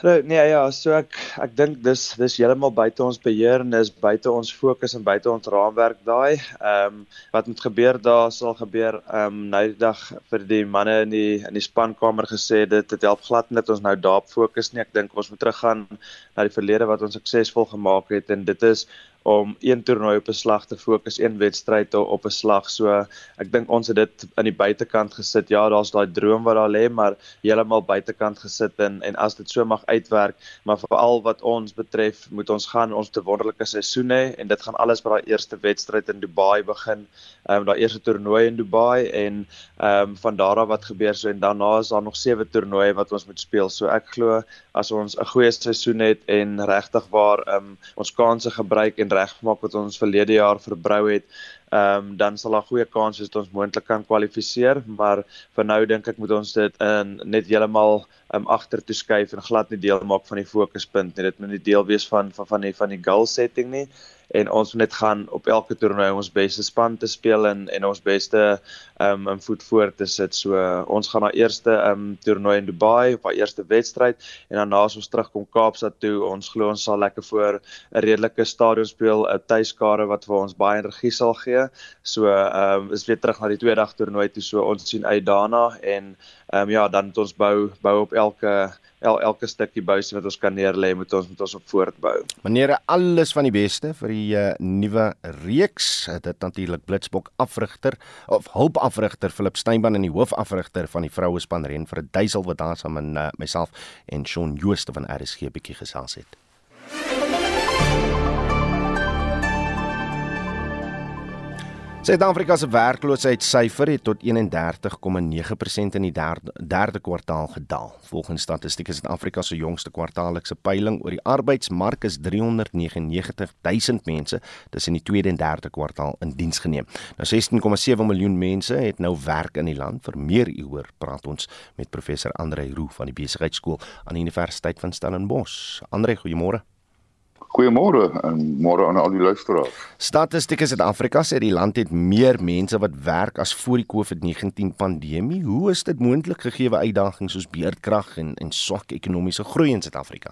So, nee ja, so ek ek dink dis dis heeltemal buite ons beheer en dis buite ons fokus en buite ons raamwerk daai. Ehm um, wat moet gebeur daar sal gebeur. Ehm um, nou die dag vir die manne in die in die spankamer gesê dit dit help glad net ons nou daarop fokus nie. Ek dink ons moet teruggaan na die verlede wat ons suksesvol gemaak het en dit is om een toernooi op 'n slag te fokus, een wedstryd op 'n slag. So ek dink ons het dit aan die buitekant gesit. Ja, daar's daai droom wat daar lê, maar heeltemal buitekant gesit en en as dit so mag uitwerk, maar veral wat ons betref, moet ons gaan ons te wonderlike seisoen hê en dit gaan alles by daai eerste wedstryd in Dubai begin. Ehm um, daai eerste toernooi in Dubai en ehm um, van daar af wat gebeur so en daarna is daar nog sewe toernooie wat ons moet speel. So ek glo as ons 'n goeie seisoen het en regtig waar ehm um, ons kansse gebruik en regmaak wat ons verlede jaar verbrou het, ehm um, dan sal daar goeie kans wees dat ons moontlik kan kwalifiseer, maar vir nou dink ek moet ons dit in net heeltemal um, agter toe skuif en glad nie deel maak van die fokuspunt nie. Dit moet nie deel wees van van van die van die goal setting nie en ons moet net gaan op elke toernooi ons beste span te speel en en ons beste um in voet voor te sit. So uh, ons gaan na eerste um toernooi in Dubai op our eerste wedstryd en dan na as ons terugkom Kaapstad toe, ons glo ons sal lekker voor 'n redelike stadion speel, 'n tuiskare wat vir ons baie energie sal gee. So um is weer terug na die tweede dag toernooi toe. So ons sien uit daarna en um ja, dan het ons bou bou op elke el, elke stukkie bousie wat ons kan neerlê moet ons moet ons op voortbou. Meneer, alles van die beste vir die uh, nuwe reeks. Dit natuurlik Blitsbok afrigter of hulpafrigter Philip Steynban en die hoofafrigter van die vrouespan ren vir 'n duisel wat daar saam met uh, myself en Shaun Jooste van RSG bietjie gesels het. Suid-Afrika se werkloosheidssyfer het tot 31,9% in die derde, derde kwartaal gedaal. Volgens Statistiek Suid-Afrika se jongste kwartaallikse peiling oor die arbeidsmark is 399 000 mense tussen die tweede en derde kwartaal in diens geneem. Nou 16,7 miljoen mense het nou werk in die land. Vir meer hieroor praat ons met professor Andre Roo van die Besigheidsskool aan die Universiteit van Stellenbosch. Andre, goeiemôre. Goeiemôre en môre aan al die luisteraars. Statistiek Suid-Afrika sê die land het meer mense wat werk as voor die COVID-19 pandemie. Hoe is dit moontlik gegee uitdagings soos beerdkrag en en swak ekonomiese groei in Suid-Afrika?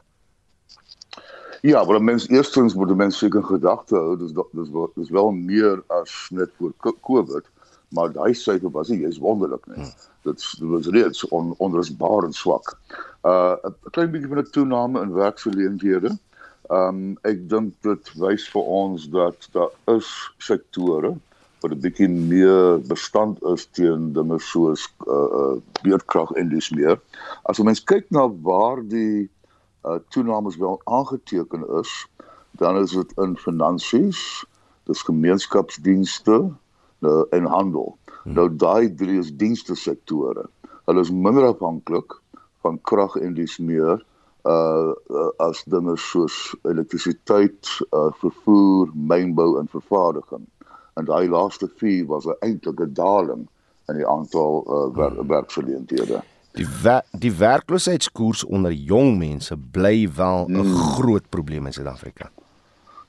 Ja, maar mens eerstens moet mense seker gedagte hou, dis dis dis wel meer as net voor COVID, maar daai syfer was nie is wonderlik nie. Hmm. Dit was reeds on, onrusbaar en swak. Uh 'n klein bietjie van 'n toename in werksgeleenthede. Ehm um, ek dink dit wys vir ons dat daar is sektore wat 'n bietjie meer bestand is teen dinge soos uh uh beerdkrag en dis meer. As ons kyk na waar die uh toenames wel aangeteken is, dan is dit in finansies, dis gemeenskapsdienste nou en handel. Hmm. Nou daai drie is dienste sektore. Hulle is minder afhanklik van krag en dis meer uh, uh as dinge soos elektrisiteit, uh vervoer, mynbou en vervaardiging. En daai laaste vier was 'n eintlike daling in die aantal uh wer hmm. werksgeleenthede. Die wer die werkloosheidskoers onder jong mense bly wel 'n hmm. groot probleem in Suid-Afrika.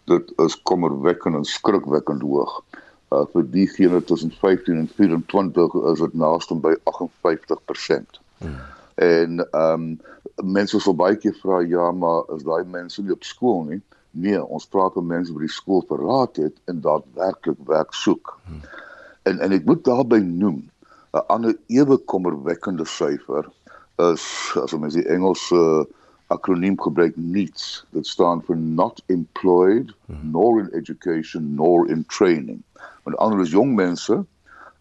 Dit is kommerwekkend en skrikwekkend hoog. Uh vir diegene tussen 15 en 24 is dit naaste by 58%. Hmm. En ehm um, mense sal baie keer vra ja, maar is daai mense nie op skool nie? Nee, ons praat van mense wat die skool verlaat het en daadwerklik werk soek. Hmm. En en ek moet daarby noem 'n ander ewe kommerwekkende syfer is as ons die Engelse akroniem gebruik NEETS. Dit staan vir not employed, hmm. nor in education, nor in training. Want anders jong mense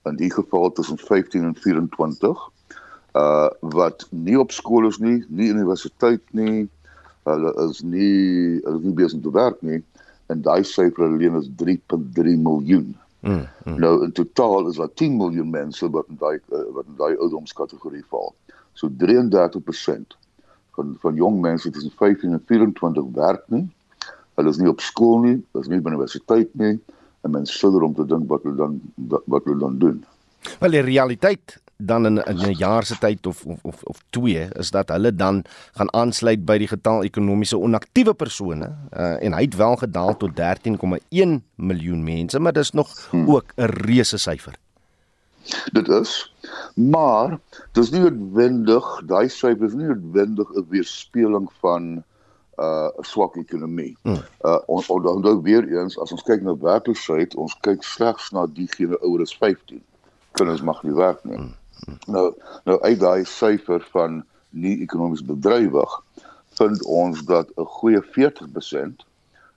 in die geval tussen 15 en 24 uh wat nie op skool is nie, nie universiteit nie. Hulle is nie hulle is nie besig te werk nie en daai syfer alleen is 3.3 miljoen. Mm, mm. Nou in totaal is daar 10 miljoen mense wat in daai uh, wat in daai ouderdomskategorie val. So 33% van van jong mense tussen 15 en 24 werk nie. Hulle is nie op skool nie, hulle is nie by universiteit nie en mense sukkel om te dink wat hulle dan wat hulle dan doen. Wel die realiteit dan in, in 'n jaar se tyd of of of of 2 is dat hulle dan gaan aansluit by die getal ekonomiese onaktiewe persone uh, en hy het wel gedaal tot 13,1 miljoen mense maar dis nog hmm. ook 'n reuse syfer. Dit is maar dis nie noodwendig daai syfer is nie noodwendig 'n weerspieëling van 'n uh, swak ekonomie. Hmm. Uh ons onthou weer eens as ons kyk na werkloosheid, ons kyk slegs na diegene ouer as 15 kinders mag nie werk nie. Hmm. Nou nou uit daai syfer van nie ekonomies bedrywig vind ons dat 'n goeie 40%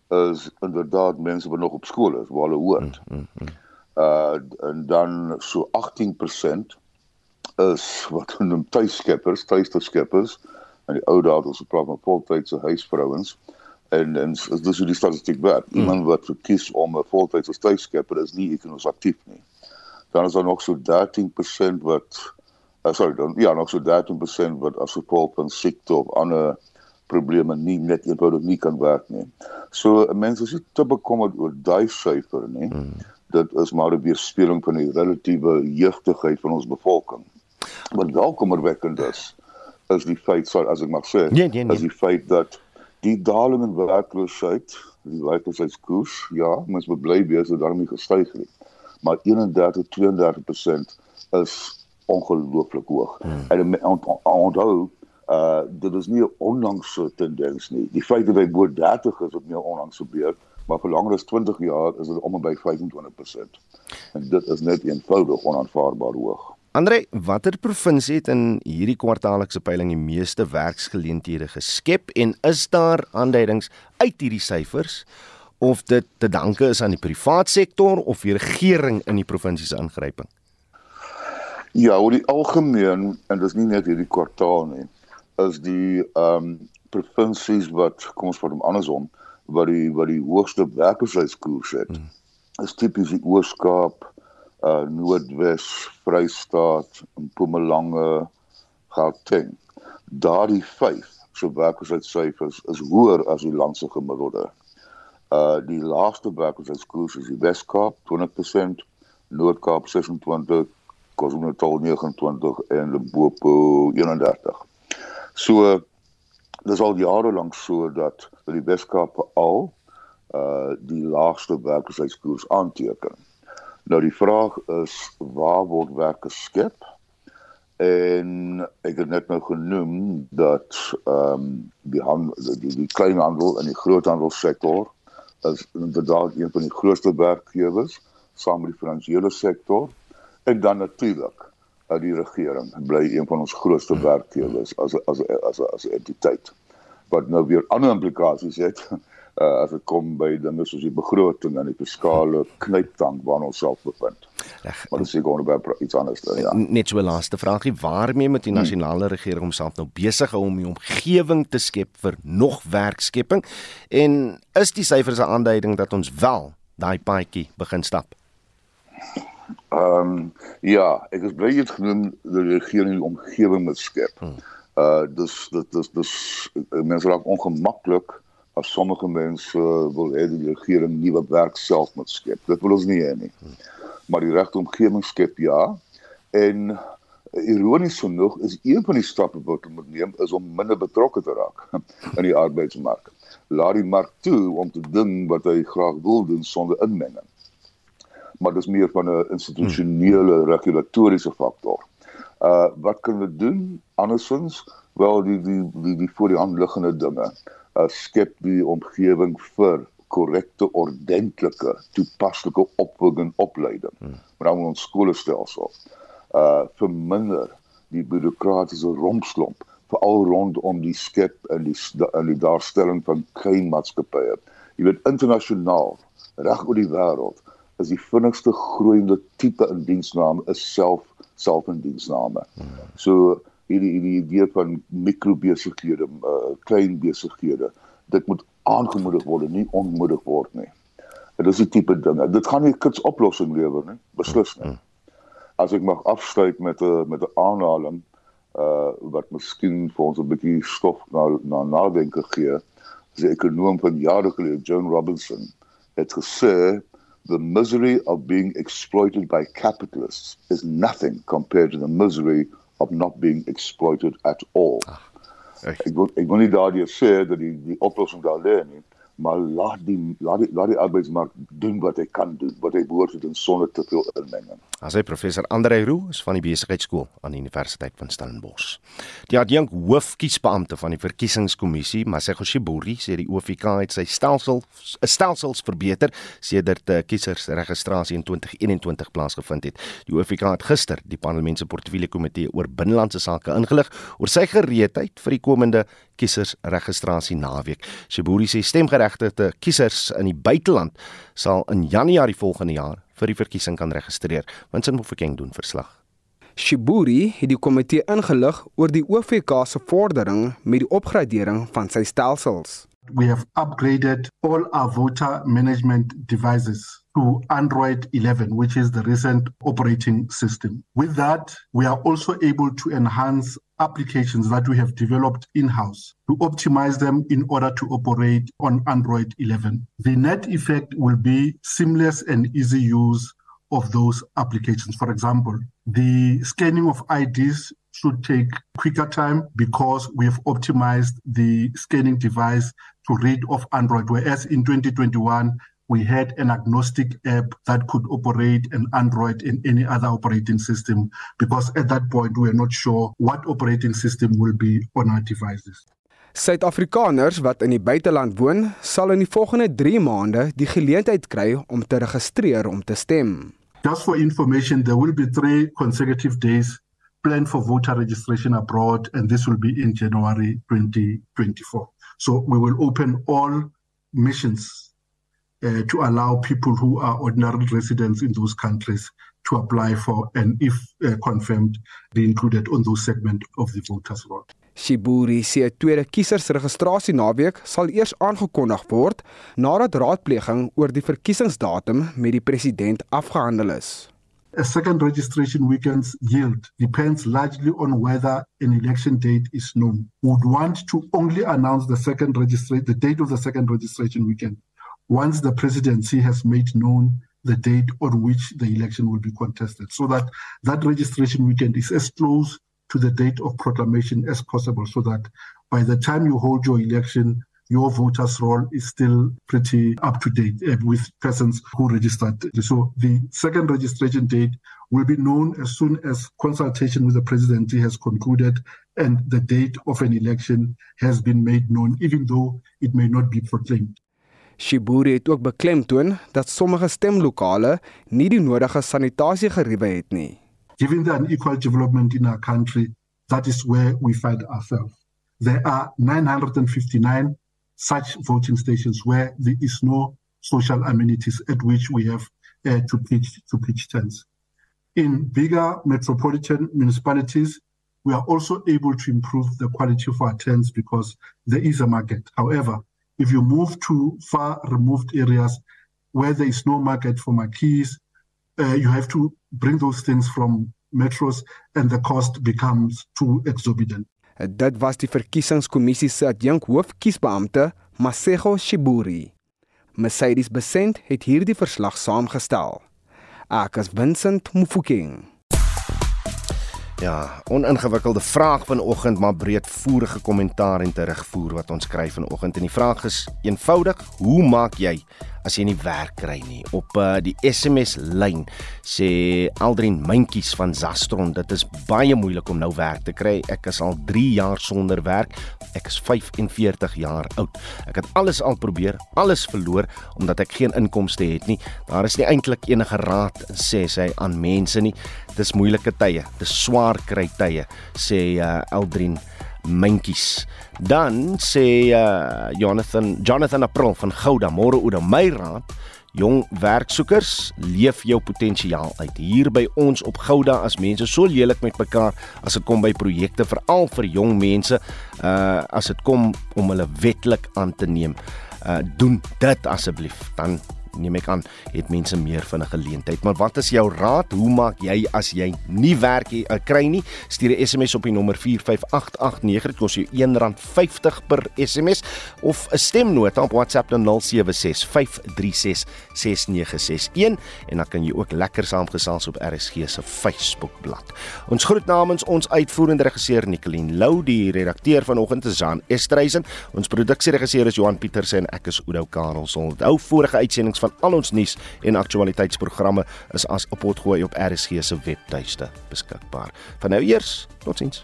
is inderdaad mense wat nog op skool is waar hulle hoort. Mm, mm, mm. Uh en dan so 18% is wat hulle noem tuiskeppers, tuisterskeppers en die ou dae ons praat van voltydse huisvrouens en en dis hoe die statistiek werk. Mm. Iemand wat verkies om 'n voltydse tuiskepper is nie ekonomies aktief nie dan is daar nog so 13% wat uh, sorry dan ja nog so 13% wat as gevolg van siekte of ander probleme nie net eenvoudig nie kan werk nie. So mense is te bekommerd oor daai syfer nie. Hmm. Dit is maar 'n weerspieëling van die relatiewe jeugtigheid van ons bevolking. Wat wel kommerwekkend is is die feit sorry as ek mag sê, nee, nee, nee. is die feit dat die daling in werkloosheid, die werkloosheidskoers, ja, mens moet bly wees dat daarmee gestyg het maar 31 32% is ongelooflik hoog. Hmm. En onthou uh dit is nie 'n onlangse tendens nie. Die feit dat hy bo 30 is wat meer onlangs gebeur, maar vir langer as 20 jaar is dit om by 25%. En dit is net eenvoudig onaanvaarbaar hoog. Andre, watter provinsie het in hierdie kwartaallikse peiling die meeste werksgeleenthede geskep en is daar aanduidings uit hierdie syfers of dit te danke is aan die privaat sektor of die regering in die provinsie se ingryping? Ja, oor die algemeen en dis nie net hierdie kwartaal nie, is die ehm um, provinsies wat kom ons vat hom andersom wat die wat die hoogste werkloosheidskoers het. Hmm. Is tipies die Oos-Kaap, uh Noordwes, Vrystaat, Mpumalanga, Gauteng. Daardie vyf so werkloosheidsyfers is hoër as die land se gemiddelde. Uh die laagste werkloosheidskoers is die Wes-Kaap 20%, Noord-Kaap 26, KwaZulu-Natal 29 en Limpopo 31. So dis al jare lank so dat die Wes-Kaap al uh die laagste werkloosheidskoers aanteken. Nou die vraag is waar word werk geskep? En ek het net nou genoem dat ehm um, die, die die kleinhandel en die groothandelsektor is inderdaad een van die grootste werkgewers saam met die finansiële sektor en dan natuurlik uit uh, die regering bly een van ons grootste werkgewers as as as as 'n entiteit. Wat nou weer ander implikasies het uh, as dit kom by dinge soos die begroting en die fiskale knyptang waarna ons self bevind. Reg. Maar dis seker onder iets anders dan ja. Net so 'n laaste vraagie, waarmee moet die nasionale hmm. regering homself nou besig hou om die omgewing te skep vir nog werkskepping en is die syfers 'n aanduiding dat ons wel daai paadjie begin stap? Ehm um, ja, ek is bly jy het genoem die regering die omgewing moet skep. Hmm. Uh dis dit dis dis mense raak ongemaklik as sommige mense wil hê die regering nuwe werk self moet skep. Dit wil ons nie hê nie. Maar die regte omgewing skep ja. En ironies genoeg is een van die stappe wat ons moet neem is om minder betrokke te raak in die arbeidsmark. Laat die mark toe om te doen wat hy graag wil doen sonder inmenging. Maar dis meer van 'n institusionele regulatoriese faktor. Uh wat kan we doen andersins? Wel die die die die voor die hand liggende dinge uh, skep die omgewing vir korrekte ordentlike toepaslike opvoeding opleiding hmm. maar dan ons skoolstelsel uh verminder die bureaukratiese rompslomp veral rondom die skep en die in die daarstelling van kleinmaatskappye jy weet internasionaal reg oor die wêreld is die vinnigste groeiende tipe in diensname is self selfindiensname hmm. so hierdie hierdie idee van mikrobesighede, uh, klein besighede. Dit moet aangemoedig word, nie ontmoedig word nie. Dit is 'n tipe ding. Dit gaan nie 'n kits oplossing lewer nie, beslis nie. As ek mag afsluit met 'n met 'n aanhaling uh wat miskien vir ons 'n bietjie stof na na nadenke gee. Die ekonom van jare gelede, Joan Robinson, het gesê the misery of being exploited by capitalists is nothing compared to the misery of not being exploited at all. Ach, ek wil ek wil nie daardie sê dat die die oplossing daar lê nie, maar laat die laat die laat die arbeidsmark doen wat hy kan doen, wat hy behoort te doen sonder te veel inmenging. As hy professor Andre Roo is van die besigheidskool aan die Universiteit van Stellenbosch. Die adjunk hoofkiesbeampte van die verkiesingskommissie, Masego Shiburi, sê die OFK het sy stelsel stelsels verbeter sedert die kiesersregistrasie in 2021 plaasgevind het. Die OFK het gister die parlement se portefeulje komitee oor binnelandse sake ingelig oor sy gereedheid vir die komende kiesersregistrasie naweek. Shiburi sê stemgeregtigde kiesers in die buiteland sal in Januarie volgende jaar vir die verkiesing kan registreer. Winsin Mofokeng doen verslag. Shiburi het die komitee ingelig oor die OVK se vordering met die opgradering van sy stelsels. We have upgraded all our voter management devices to Android 11, which is the recent operating system. With that, we are also able to enhance applications that we have developed in-house to optimize them in order to operate on Android 11. The net effect will be seamless and easy use of those applications. For example, the scanning of IDs should take quicker time because we have optimized the scanning device to read off Android, whereas in 2021, we had an agnostic app that could operate an Android and any other operating system because at that point we were not sure what operating system will be on our devices. Suid-Afrikaners wat in die buiteland woon, sal in die volgende 3 maande die geleentheid kry om te registreer om te stem. Just for information, there will be three consecutive days planned for voter registration abroad, and this will be in January 2024. So we will open all missions uh, to allow people who are ordinary residents in those countries to apply for and if uh, confirmed be included on those segment of the voters roll. Shiburi se tweede kiesersregistrasie naweek sal eers aangekondig word nadat raadpleging oor die verkiesingsdatum met die president afgehandel is. A second registration weekend's yield depends largely on whether an election date is known. We would want to only announce the second registration the date of the second registration weekend once the presidency has made known the date on which the election will be contested so that that registration weekend is as close to the date of proclamation as possible so that by the time you hold your election your voters roll is still pretty up to date uh, with persons who registered. So the second registration date will be known as soon as consultation with the presidency has concluded and the date of an election has been made known even though it may not be proclaimed Shiburi het ook beklemtoon dat sommige stemlokale nie die nodige sanitasiegeriewe het nie. Given the unequal development in our country, that is where we find ourselves. There are 959 such voting stations where there is no social amenities at which we have uh, to pitch to pitch tents. In bigger metropolitan municipalities, we are also able to improve the quality of our tents because there is a market. However, if you move to far removed areas where there is no market for marquees, uh, you have to bring those things from metros and the cost becomes too exorbitant. Dit was die verkiesingskommissie se adjunk hoofkiesbeampte, Masego Shiburi. Mercedes Besent het hierdie verslag saamgestel. Ek is Vincent Mufokeng. Ja, oningewikkelde vraag vanoggend, maar breedvoerige kommentaar en terugvoer wat ons kry vanoggend. En die vraag is eenvoudig: Hoe maak jy as jy nie werk kry nie? Op uh, die SMS lyn sê Aldrin Mentjies van Zastron, dit is baie moeilik om nou werk te kry. Ek is al 3 jaar sonder werk. Ek is 45 jaar oud. Ek het alles al probeer, alles verloor omdat ek geen inkomste het nie. Daar is nie eintlik enige raad sê sy aan mense nie. Dis moeilike tye, dis swaar kry tye, sê uh, Eldrin Mentjies. Dan sê uh, Jonathan Jonathan April van Gouda, môre oor my raad. Jong werksoekers, leef jou potensiaal uit. Hier by ons op Gouda as mense so lelik met mekaar as dit kom by projekte veral vir jong mense, uh as dit kom om hulle wetlik aan te neem. Uh doen dit asseblief. Dan neem ek aan het mense meer van 'n geleentheid. Maar wat is jou raad? Hoe maak jy as jy nie werk jy, uh, kry nie? Stuur 'n SMS op die nommer 45889. Dit kos jou R1.50 per SMS of 'n stemnota op WhatsApp na 0765366961 en dan kan jy ook lekker saamgesels op RSG se Facebookblad. Ons groet namens ons uitvoerende regisseur Nicoline Lou, die redakteur vanoggend is Jan Estreisen, ons produksieregisseur is Johan Pieterse en ek is Oudo Karel. Onthou vorige uitsendings Notas van al ons nuus en aktualiteitsprogramme is as 'n potgooi op RSG se webtuiste beskikbaar. Van nou eers, totsiens.